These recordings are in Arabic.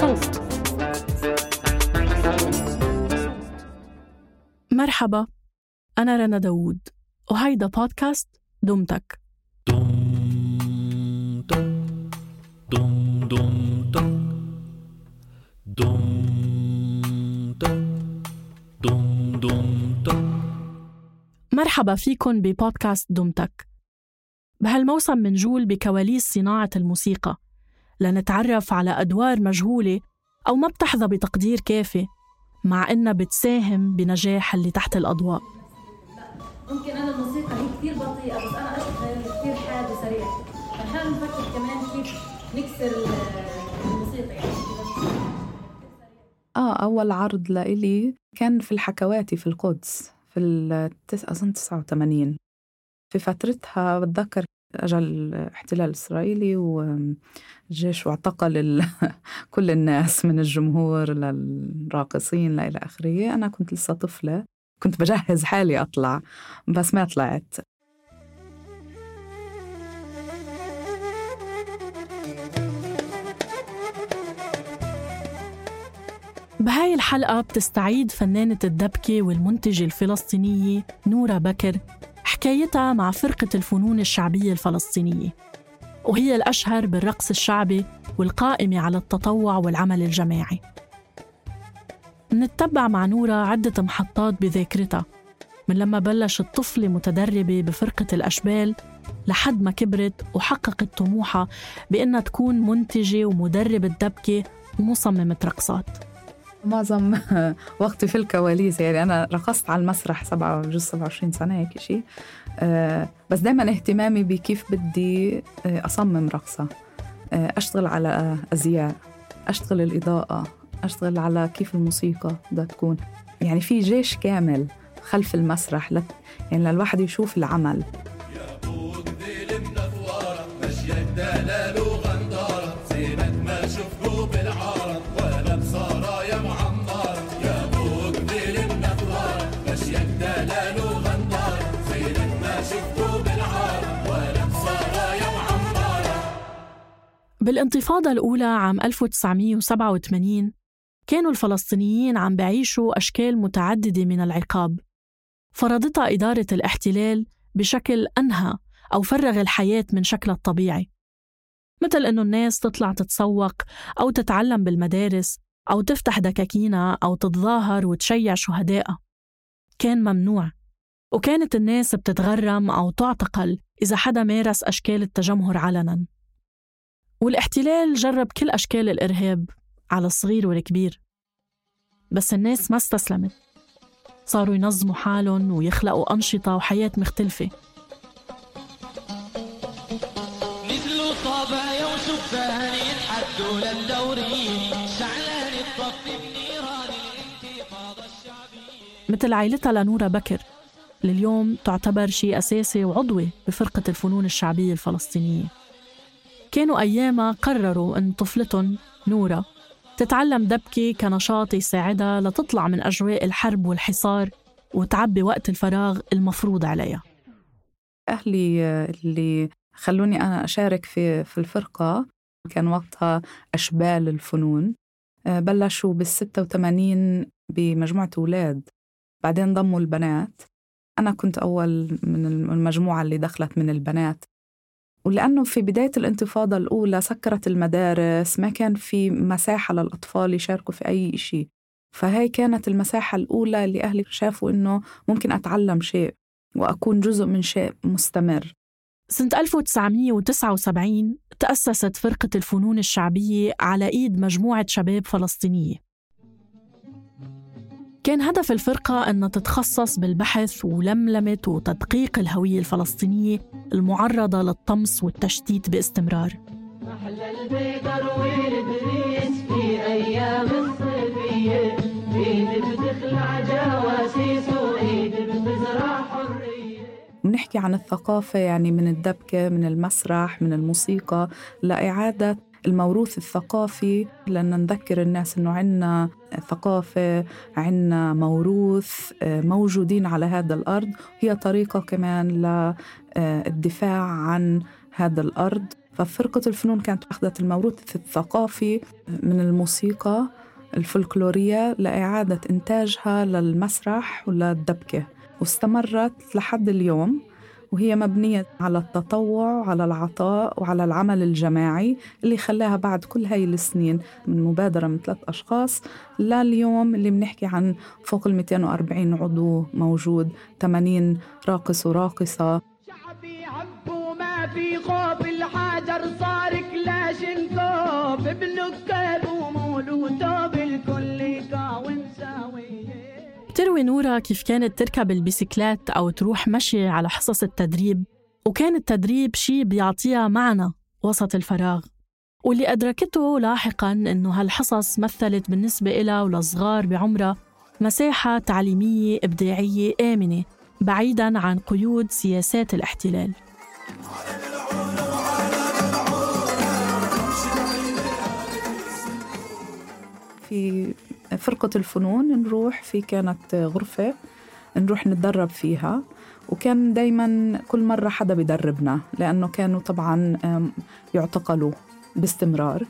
صوت. مرحبا أنا رنا داوود وهيدا بودكاست دمتك. مرحبا فيكن ببودكاست دمتك. بهالموسم منجول بكواليس صناعة الموسيقى. لنتعرف على أدوار مجهولة أو ما بتحظى بتقدير كافي مع إنها بتساهم بنجاح اللي تحت الأضواء. ممكن أنا الموسيقى هي كثير بطيئة بس أنا اشتغل كثير حاد وسريع فعشان نفكر كمان كيف نكسر الموسيقى يعني. آه أول عرض لإلي كان في الحكواتي في القدس في التس... أظن 89 في فترتها بتذكر اجى الاحتلال الإسرائيلي والجيش واعتقل. كل الناس من الجمهور للراقصين لإلى آخره أنا كنت لسه طفلة كنت بجهز حالي أطلع بس ما طلعت بهاي الحلقة بتستعيد فنانة الدبكة والمنتجة الفلسطينية نورا بكر حكايتها مع فرقة الفنون الشعبية الفلسطينية وهي الأشهر بالرقص الشعبي والقائمة على التطوع والعمل الجماعي. منتبع مع نورا عدة محطات بذاكرتها من لما بلشت طفلة متدربة بفرقة الأشبال لحد ما كبرت وحققت طموحها بإنها تكون منتجة ومدربة دبكة ومصممة رقصات. معظم وقتي في الكواليس يعني أنا رقصت على المسرح سبعة جزء 27 سنة هيك شيء أه بس دائما اهتمامي بكيف بدي آه، أصمم رقصة. أه أشتغل على أزياء أشتغل الإضاءة أشتغل على كيف الموسيقى بدها تكون. يعني في جيش كامل خلف المسرح لت يعني للواحد يشوف العمل. بالانتفاضة الأولى عام 1987 كانوا الفلسطينيين عم بعيشوا أشكال متعددة من العقاب. فرضتها إدارة الاحتلال بشكل أنهى أو فرغ الحياة من شكلها الطبيعي. مثل إنه الناس تطلع تتسوق أو تتعلم بالمدارس أو تفتح دكاكينها أو تتظاهر وتشيع شهدائها كان ممنوع. وكانت الناس بتتغرم أو تعتقل إذا حدا مارس أشكال التجمهر علناً. والاحتلال جرب كل أشكال الإرهاب على الصغير والكبير. بس الناس ما استسلمت. صاروا ينظموا حالهم ويخلقوا أنشطة وحياة مختلفة. نزلوا طابع وسفان يتحدوا للدوري؟ شعلان الطف بنيران الانتفاضة الشعبية مثل عائلتها لنورا بكر اللي اليوم تعتبر شيء أساسي وعضوي بفرقة الفنون الشعبية الفلسطينية. كانوا أيامها قرروا أن طفلتهم نورا تتعلم دبكة كنشاط يساعدها لتطلع من أجواء الحرب والحصار وتعبي وقت الفراغ المفروض عليها. أهلي اللي خلوني أنا أشارك في في الفرقة كان وقتها أشبال الفنون آه، بلشوا بال 86 بمجموعة أولاد بعدين ضموا البنات. أنا كنت أول من المجموعة اللي دخلت من البنات. ولأنه في بداية الانتفاضة الأولى سكرت المدارس ما كان في مساحة للأطفال يشاركوا في أي شيء فهي كانت المساحة الأولى اللي أهلي شافوا إنه ممكن أتعلم شيء وأكون جزء من شيء مستمر. سنة 1979 تأسست فرقة الفنون الشعبية على إيد مجموعة شباب فلسطينية. كان هدف الفرقة أن تتخصص بالبحث ولملمة وتدقيق الهوية الفلسطينية المعرضة للطمس والتشتيت باستمرار. أحلى البيضر والبريس في أيام الصيفية إيد بتخلع جواسيس وإيد بتزرع حرية بنحكي عن الثقافة يعني من الدبكة من المسرح من الموسيقى لإعادة الموروث الثقافي لأن نذكر الناس إنه عنا ثقافة عنا موروث آه، موجودين على هذا الأرض. هي طريقة كمان للدفاع عن هذا الأرض. ففرقة الفنون كانت أخذت الموروث الثقافي من الموسيقى الفلكلورية لإعادة إنتاجها للمسرح وللدبكة. واستمرت لحد اليوم. وهي مبنية على التطوع وعلى العطاء وعلى العمل الجماعي اللي خلاها بعد كل هاي السنين من مبادرة من ثلاث أشخاص. لليوم اللي بنحكي عن فوق ال 240 عضو موجود 80 راقص وراقصة. شعبي عبو ما في خوف الحجر صار كلاشنكوف بنكاب ومولوده بتروي نورا كيف كانت تركب البيسكلات أو تروح مشي على حصص التدريب وكان التدريب شي بيعطيها معنى وسط الفراغ. واللي أدركته لاحقاً إنه هالحصص مثلت بالنسبة إلها ولصغار بعمرها مساحة تعليمية إبداعية آمنة بعيداً عن قيود سياسات الاحتلال. في فرقة الفنون نروح في كانت غرفة نروح نتدرب فيها وكان دايما كل مرة حدا بيدربنا لأنه كانوا طبعا يعتقلوا باستمرار.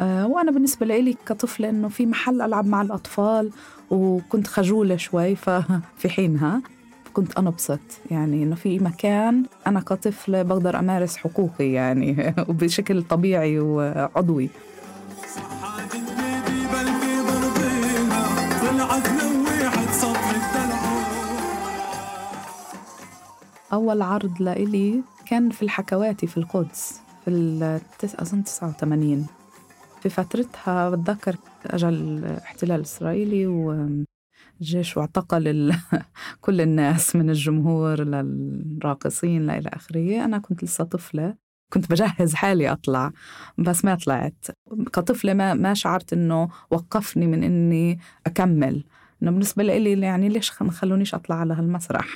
آه، وأنا بالنسبة لي كطفلة إنه في محل ألعب مع الأطفال وكنت خجولة شوي ففي حينها كنت أنبسط يعني إنه في مكان أنا كطفلة بقدر أمارس حقوقي يعني وبشكل طبيعي وعضوي. أول عرض لإلي كان في الحكواتي في القدس في التس... أظن 89 في فترتها بتذكر أجى الاحتلال الإسرائيلي والجيش واعتقل ال... كل الناس من الجمهور للراقصين لإلى آخره. أنا كنت لسه طفلة. كنت بجهز حالي أطلع بس ما طلعت. كطفلة ما ما شعرت إنه وقفني من إني أكمل. إنه بالنسبة لي يعني ليش ما خلونيش أطلع على هالمسرح؟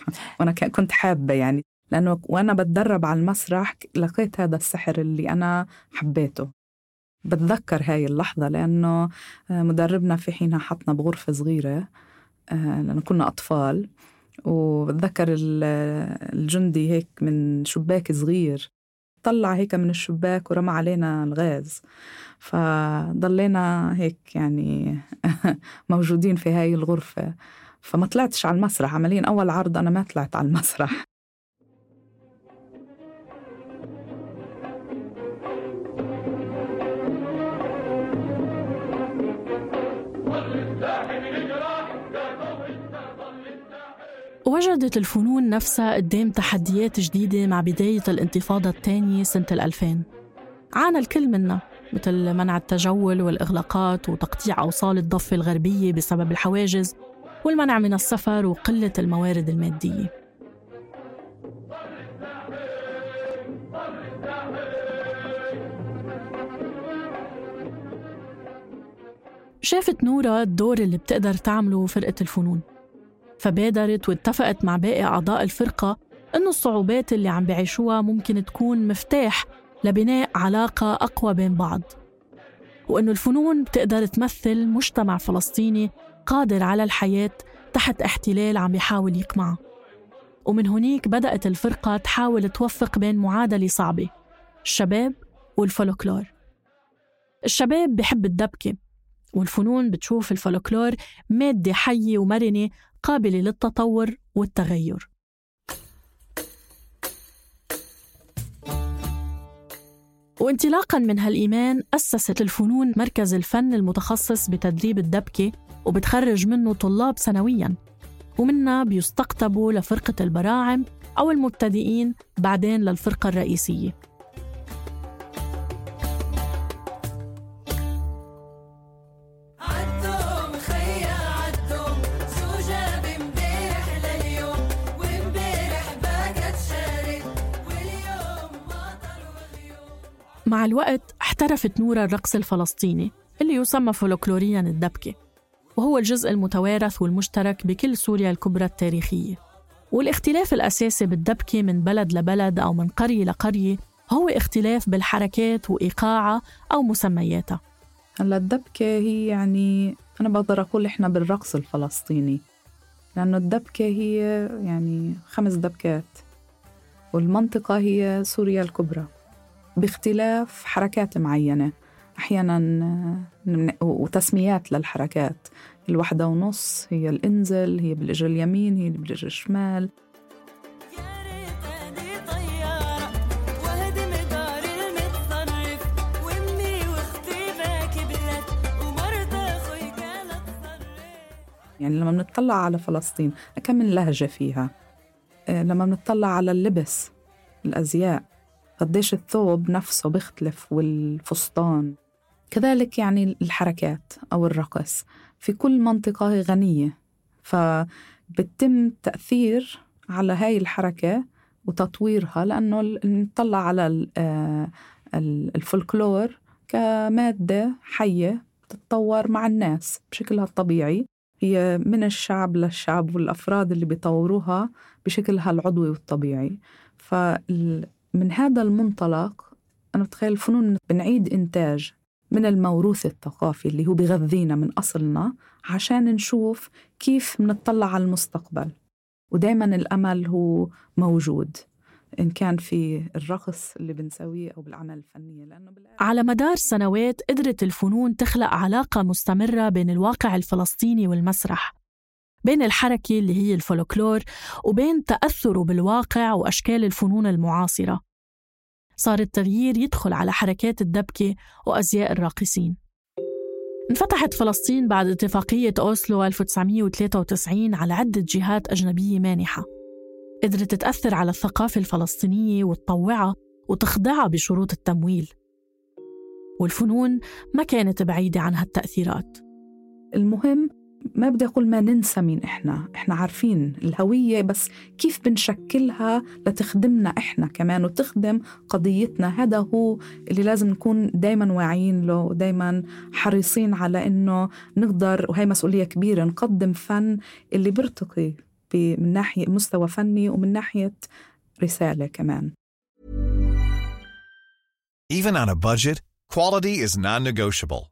وأنا كنت حابة يعني. لأنه وأنا بتدرب على المسرح لقيت هذا السحر اللي أنا حبيته. بتذكر هاي اللحظة لأنه آه، مدربنا في حينها حطنا بغرفة صغيرة آه، لأنه كنا أطفال. وبتذكر ال- الجندي هيك من شباك صغير. طلع هيك من الشباك ورمى علينا الغاز. فضلينا هيك يعني موجودين في هاي الغرفة. فما طلعتش على المسرح. عمليا أول عرض أنا ما طلعت على المسرح. وجدت الفنون نفسها قدام تحديات جديدة مع بداية الانتفاضة الثانية سنة 2000 عانى الكل منها مثل منع التجول والإغلاقات وتقطيع أوصال الضفة الغربية بسبب الحواجز والمنع من السفر وقلة الموارد المادية. شافت نورا الدور اللي بتقدر تعمله فرقة الفنون. فبادرت واتفقت مع باقي أعضاء الفرقة إنه الصعوبات اللي عم بيعيشوها ممكن تكون مفتاح لبناء علاقة أقوى بين بعض وإنه الفنون بتقدر تمثل مجتمع فلسطيني قادر على الحياة تحت احتلال عم بيحاول يقمعه. ومن هنيك بدأت الفرقة تحاول توفق بين معادلة صعبة الشباب والفولكلور. الشباب بحب الدبكة والفنون بتشوف الفولكلور مادة حية ومرنة قابلة للتطور والتغير. وانطلاقا من هالإيمان أسست الفنون مركز الفن المتخصص بتدريب الدبكة وبتخرج منه طلاب سنويا. ومنا بيستقطبوا لفرقة البراعم أو المبتدئين بعدين للفرقة الرئيسية. مع الوقت احترفت نورا الرقص الفلسطيني اللي يسمى فولكلوريا الدبكة وهو الجزء المتوارث والمشترك بكل سوريا الكبرى التاريخية. والاختلاف الأساسي بالدبكة من بلد لبلد أو من قرية لقرية هو اختلاف بالحركات وإيقاعها أو مسمياتها. هلا الدبكة هي يعني أنا بقدر أقول إحنا بالرقص الفلسطيني لأنه الدبكة هي يعني خمس دبكات والمنطقة هي سوريا الكبرى. باختلاف حركات معينة. أحيانا وتسميات للحركات. الواحدة ونص هي الإنزل هي بالإجر اليمين هي بالإجر الشمال. يعني لما بنطلع على فلسطين كم من لهجة فيها؟ آه، لما بنطلع على اللبس الأزياء. قديش الثوب نفسه بيختلف والفستان. كذلك يعني الحركات أو الرقص. في كل منطقة غنية فبتم تأثير على هاي الحركة وتطويرها لأنه نطلع على آه، ال- الفولكلور كمادة حية تتطور مع الناس بشكلها الطبيعي. هي من الشعب للشعب والأفراد اللي بيطوروها بشكلها العضوي والطبيعي. فمن هذا المنطلق أنا بتخيل الفنون بنعيد إنتاج من الموروث الثقافي اللي هو بغذينا من أصلنا عشان نشوف كيف بنطلع على المستقبل. ودايما الأمل هو موجود إن كان في الرقص اللي بنسويه أو بالأعمال الفنية لأنه على مدار سنوات قدرت الفنون تخلق علاقة مستمرة بين الواقع الفلسطيني والمسرح. بين الحركة اللي هي الفولكلور وبين تأثره بالواقع وأشكال الفنون المعاصرة. صار التغيير يدخل على حركات الدبكة وأزياء الراقصين. انفتحت فلسطين بعد اتفاقية أوسلو 1993 على عدة جهات أجنبية مانحة. قدرت تأثر على الثقافة الفلسطينية وتطوعها وتخضعها بشروط التمويل. والفنون ما كانت بعيدة عن هالتأثيرات. المهم ما بدي أقول ما ننسى مين إحنا. إحنا عارفين الهوية بس كيف بنشكلها لتخدمنا إحنا كمان وتخدم قضيتنا؟ هذا هو اللي لازم نكون دايما واعيين له ودايما حريصين على إنه نقدر وهي مسؤولية كبيرة نقدم فن اللي بيرتقي من ناحية مستوى فني ومن ناحية رسالة كمان. Even on a budget, quality is non-negotiable.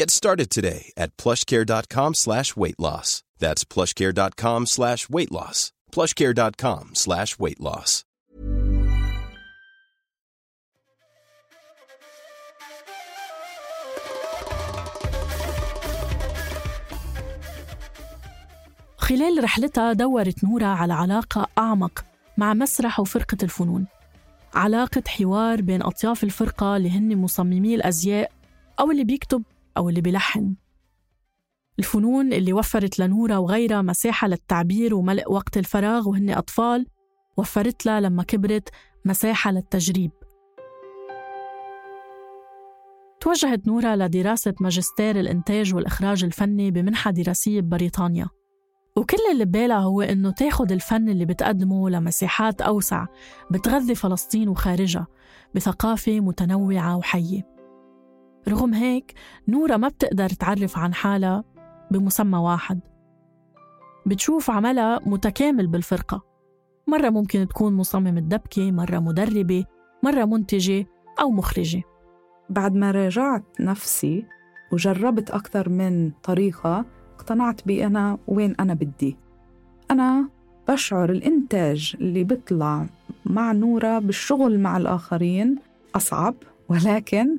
Get started today at plushcare.com slash weight loss. That's plushcare.com slash weight loss. plushcare.com slash weight loss. خلال رحلتها دورت نورا على علاقة أعمق مع مسرح وفرقة الفنون علاقة حوار بين أطياف الفرقة اللي هن مصممي الأزياء أو اللي بيكتب أو اللي بيلحن. الفنون اللي وفرت لنورا وغيرها مساحة للتعبير وملء وقت الفراغ وهن أطفال وفرت لها لما كبرت مساحة للتجريب. توجهت نورا لدراسة ماجستير الإنتاج والإخراج الفني بمنحة دراسية ببريطانيا وكل اللي ببالها هو إنه تاخد الفن اللي بتقدمه لمساحات أوسع بتغذي فلسطين وخارجها بثقافة متنوعة وحية. رغم هيك نورا ما بتقدر تعرف عن حالها بمسمى واحد. بتشوف عملها متكامل بالفرقة. مرة ممكن تكون مصممة دبكة مرة مدربة مرة منتجة أو مخرجة. بعد ما راجعت نفسي وجربت أكثر من طريقة اقتنعت بأنا وين أنا بدي. أنا بشعر الإنتاج اللي بيطلع مع نورة بالشغل مع الآخرين أصعب ولكن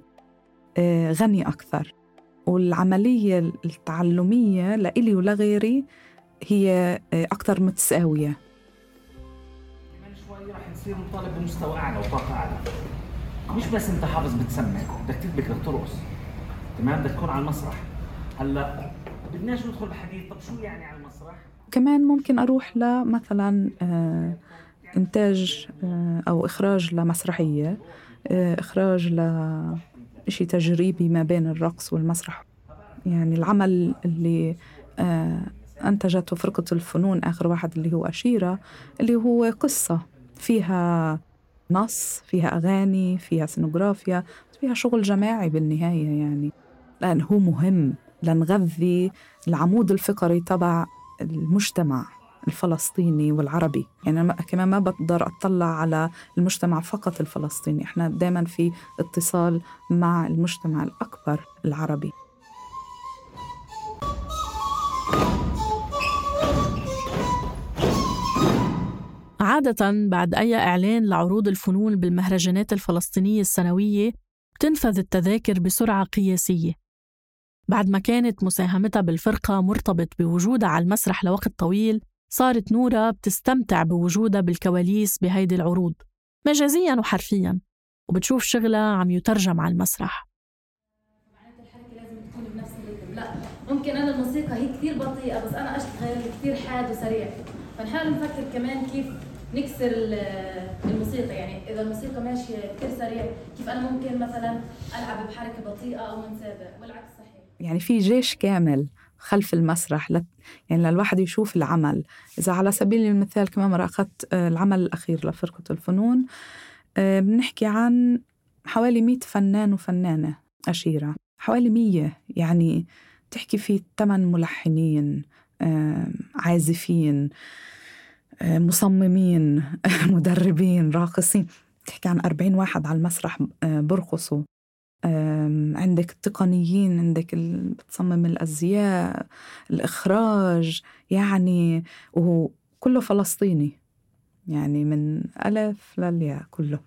غني أكثر. والعملية التعلمية لإلي ولغيري هي آه، أكثر متساوية. كمان شوي رح نصير نطالب بمستوى أعلى وطاقة أعلى. مش بس أنت حافظ بتسمع بدك تدبك بدك ترقص تمام؟ بدك تكون على المسرح. هلأ بدناش ندخل بحديث. طب شو يعني على المسرح؟ كمان ممكن أروح لمثلا آه، إنتاج آه، أو إخراج لمسرحية. آه، إخراج لشيء تجريبي ما بين الرقص والمسرح. يعني العمل اللي آه، أنتجته فرقة الفنون آخر واحد اللي هو أشيرة اللي هو قصة. فيها نص فيها أغاني فيها سينوغرافيا فيها شغل جماعي بالنهاية يعني. لأن هو مهم. لنغذي العمود الفقري تبع المجتمع. الفلسطيني والعربي. يعني أنا كمان ما بقدر أطلع على المجتمع فقط الفلسطيني. إحنا دائما في اتصال مع المجتمع الأكبر العربي. عادة بعد أي إعلان لعروض الفنون بالمهرجانات الفلسطينية السنوية بتنفذ التذاكر بسرعة قياسية. بعد ما كانت مساهمتها بالفرقة مرتبط بوجودها على المسرح لوقت طويل صارت نورا بتستمتع بوجودها بالكواليس بهيدي العروض مجازيا وحرفيا وبتشوف شغلها عم يترجم على المسرح. الحركة لازم تكون بنفس الريتم لا ممكن أنا الموسيقى هي كثير بطيئة بس أنا اشتغل كثير حاد وسريع. فنحاول نفكر كمان كيف نكسر ال- الموسيقى. يعني إذا الموسيقى ماشية كثير سريع كيف أنا ممكن مثلا ألعب بحركة بطيئة أو نتسابق والعكس صحيح. يعني في جيش كامل خلف المسرح لت يعني للواحد يشوف العمل. إذا على سبيل المثال كمان مرة أخذت آه، العمل الأخير لفرقة الفنون آه، بنحكي عن حوالي مئة فنان وفنانة أشيرة حوالي مية يعني تحكي في ثمان ملحنين عازفين آه، مصممين مدربين راقصين. تحكي عن أربعين واحد على المسرح برقصوا. عندك التقنيين عندك اللي بتصمم الأزياء الإخراج يعني وهو كله فلسطيني. يعني من ألف للياء كله.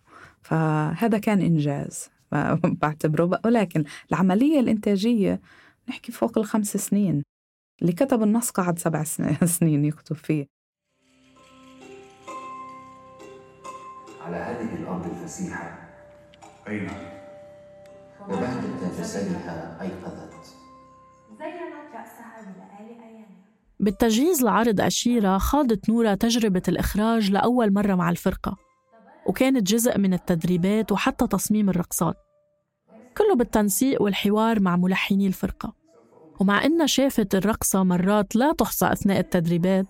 فهذا كان إنجاز. بعتبره ولكن العملية الإنتاجية نحكي فوق الخمس سنين. اللي كتب النص قعد سبع سن- سنين يكتب فيه. على هذه الأرض الفسيحة أين؟ وبهجة جسدها أيقظت. زينت رأسها بلآلئ أيامها بالتجهيز لعرض أشيرة خاضت نورا تجربة الإخراج لأول مرة مع الفرقة وكانت جزء من التدريبات وحتى تصميم الرقصات كله بالتنسيق والحوار مع ملحني الفرقة. ومع إنها شافت الرقصة مرات لا تحصى أثناء التدريبات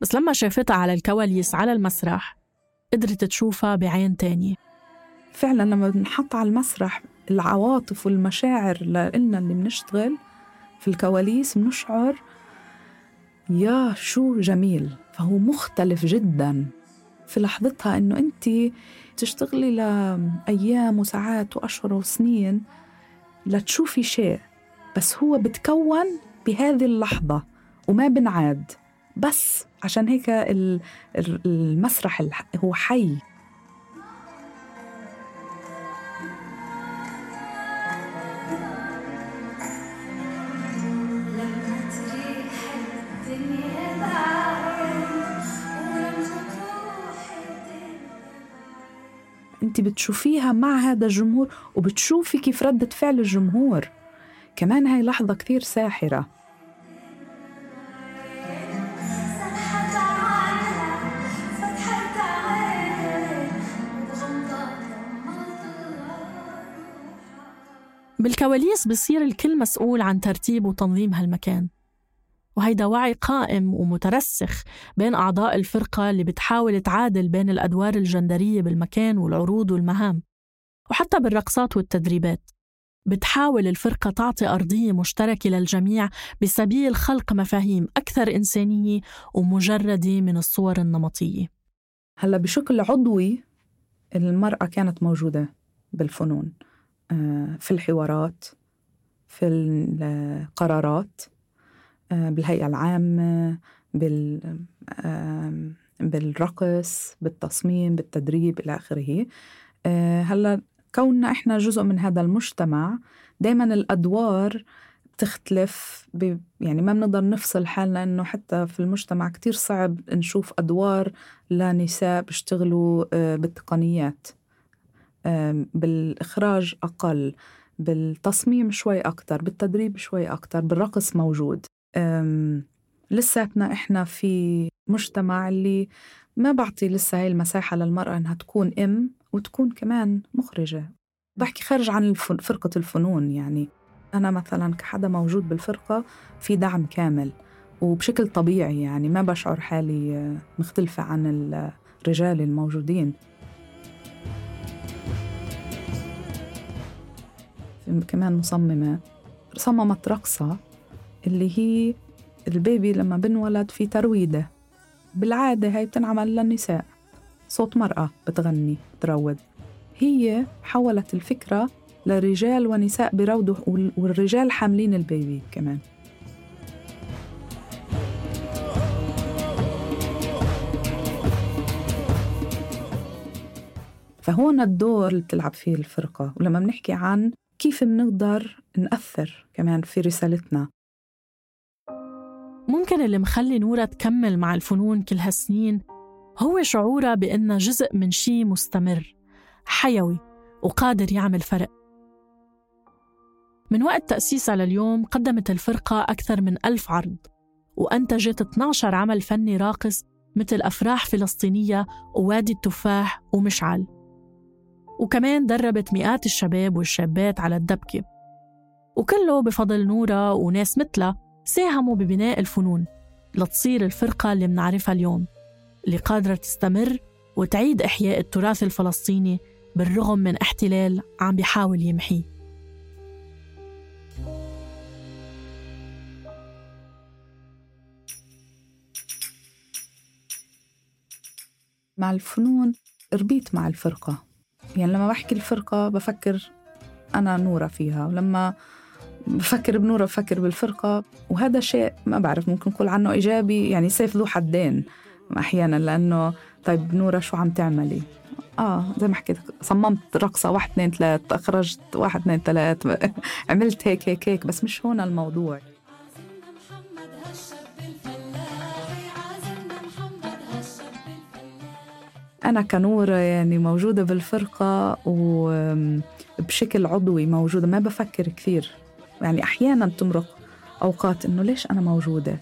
بس لما شافتها على الكواليس على المسرح قدرت تشوفها بعين تانية. فعلا لما بنحط على المسرح العواطف والمشاعر لنا اللي بنشتغل في الكواليس بنشعر يا شو جميل. فهو مختلف جدا في لحظتها إنه أنت تشتغلي لأيام وساعات وأشهر وسنين لتشوفي شيء بس هو بتكون بهذه اللحظة وما بنعاد. بس عشان هيك ال- ال- المسرح هو حي. انت بتشوفيها مع هذا الجمهور وبتشوفي كيف ردة فعل الجمهور. كمان هاي لحظة كثير ساحرة. بالكواليس بصير الكل مسؤول عن ترتيب وتنظيم هالمكان. وهيدا وعي قائم ومترسخ بين أعضاء الفرقة اللي بتحاول تعادل بين الأدوار الجندرية بالمكان والعروض والمهام. وحتى بالرقصات والتدريبات. بتحاول الفرقة تعطي أرضية مشتركة للجميع بسبيل خلق مفاهيم أكثر إنسانية ومجردة من الصور النمطية. هلا بشكل عضوي المرأة كانت موجودة بالفنون آه، في الحوارات في القرارات. بالهيئة العامة بال بالرقص بالتصميم بالتدريب إلى آخره. آه، هلأ كوننا إحنا جزء من هذا المجتمع دايما الأدوار بتختلف ب... يعني ما بنقدر نفصل حالنا إنه حتى في المجتمع كتير صعب نشوف أدوار لنساء بيشتغلوا آه، بالتقنيات. آم، بالإخراج أقل بالتصميم شوي أكتر بالتدريب شوي أكتر بالرقص موجود. لساتنا إحنا في مجتمع اللي ما بعطي لسه هاي المساحة للمرأة إنها تكون أم وتكون كمان مخرجة. بحكي خارج عن الفن فرقة الفنون يعني. أنا مثلا كحدا موجود بالفرقة في دعم كامل وبشكل طبيعي يعني ما بشعر حالي مختلفة عن الرجال الموجودين. كمان مصممة صممت رقصة. اللي هي البيبي لما بنولد في ترويدة. بالعادة هاي بتنعمل للنساء. صوت مرأة بتغني تروض هي حولت الفكرة لرجال ونساء وال- والرجال حاملين البيبي كمان. فهون الدور اللي بتلعب فيه الفرقة. ولما بنحكي عن كيف بنقدر نأثر كمان في رسالتنا. ممكن اللي مخلي نورا تكمل مع الفنون كل هالسنين هو شعورها بإنها جزء من شي مستمر حيوي وقادر يعمل فرق. من وقت تأسيسها لليوم قدمت الفرقة أكثر من ألف عرض وأنتجت 12 عمل فني راقص مثل أفراح فلسطينية ووادي التفاح ومشعل. وكمان دربت مئات الشباب والشابات على الدبكة. وكله بفضل نورا وناس مثلها ساهموا ببناء الفنون لتصير الفرقة اللي منعرفها اليوم اللي قادرة تستمر وتعيد إحياء التراث الفلسطيني بالرغم من احتلال عم بيحاول يمحيه. مع الفنون ربيت مع الفرقة. يعني لما بحكي الفرقة بفكر أنا نورة فيها ولما بفكر بنورة بفكر بالفرقة وهذا شيء ما بعرف ممكن نقول عنه إيجابي يعني سيف ذو حدين أحيانا لأنه طيب نورة شو عم تعملي؟ آه زي ما حكيت صممت رقصة واحد اثنين ثلاث أخرجت واحد اثنين ثلاث عملت هيك هيك هيك بس مش هون الموضوع. أنا كنورة يعني موجودة بالفرقة وبشكل عضوي موجودة ما بفكر كثير. يعني أحيانا تمرق أوقات إنه ليش أنا موجودة؟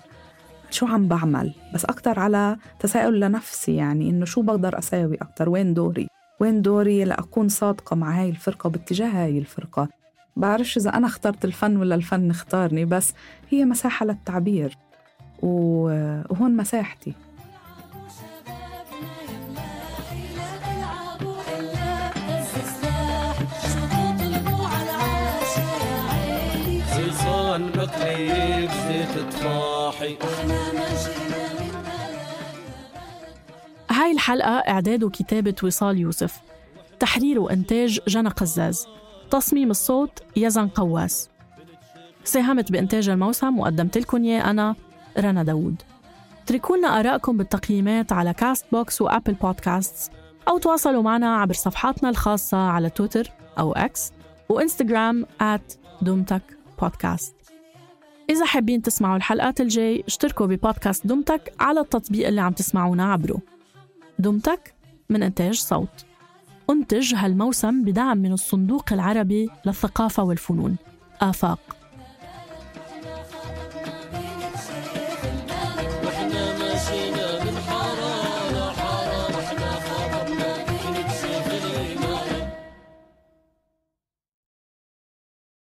شو عم بعمل؟ بس أكتر على تساؤل لنفسي يعني إنه شو بقدر أساوي أكتر؟ وين دوري؟ وين دوري لأكون صادقة مع هاي الفرقة باتجاه هاي الفرقة؟ بعرفش إذا أنا اخترت الفن ولا الفن اختارني بس هي مساحة للتعبير وهون مساحتي. صلصال مقلي بزيت طفاحي هاي الحلقة إعداد وكتابة وصال يوسف. تحرير وإنتاج جنى قزاز. تصميم الصوت يزن قواس. ساهمت بإنتاج الموسم وقدمت لكم إياه أنا رنا داوود. اتركوا لنا آرائكم بالتقييمات على Castbox و Apple Podcasts أو تواصلوا معنا عبر صفحاتنا الخاصة على تويتر أو X وإنستغرام دم تك بودكاست إذا حابين تسمعوا الحلقات الجاي اشتركوا ببودكاست دم تك على التطبيق اللي عم تسمعونا عبره. دم تك من إنتاج صوت. أنتج هالموسم بدعم من الصندوق العربي للثقافة والفنون. آفاق.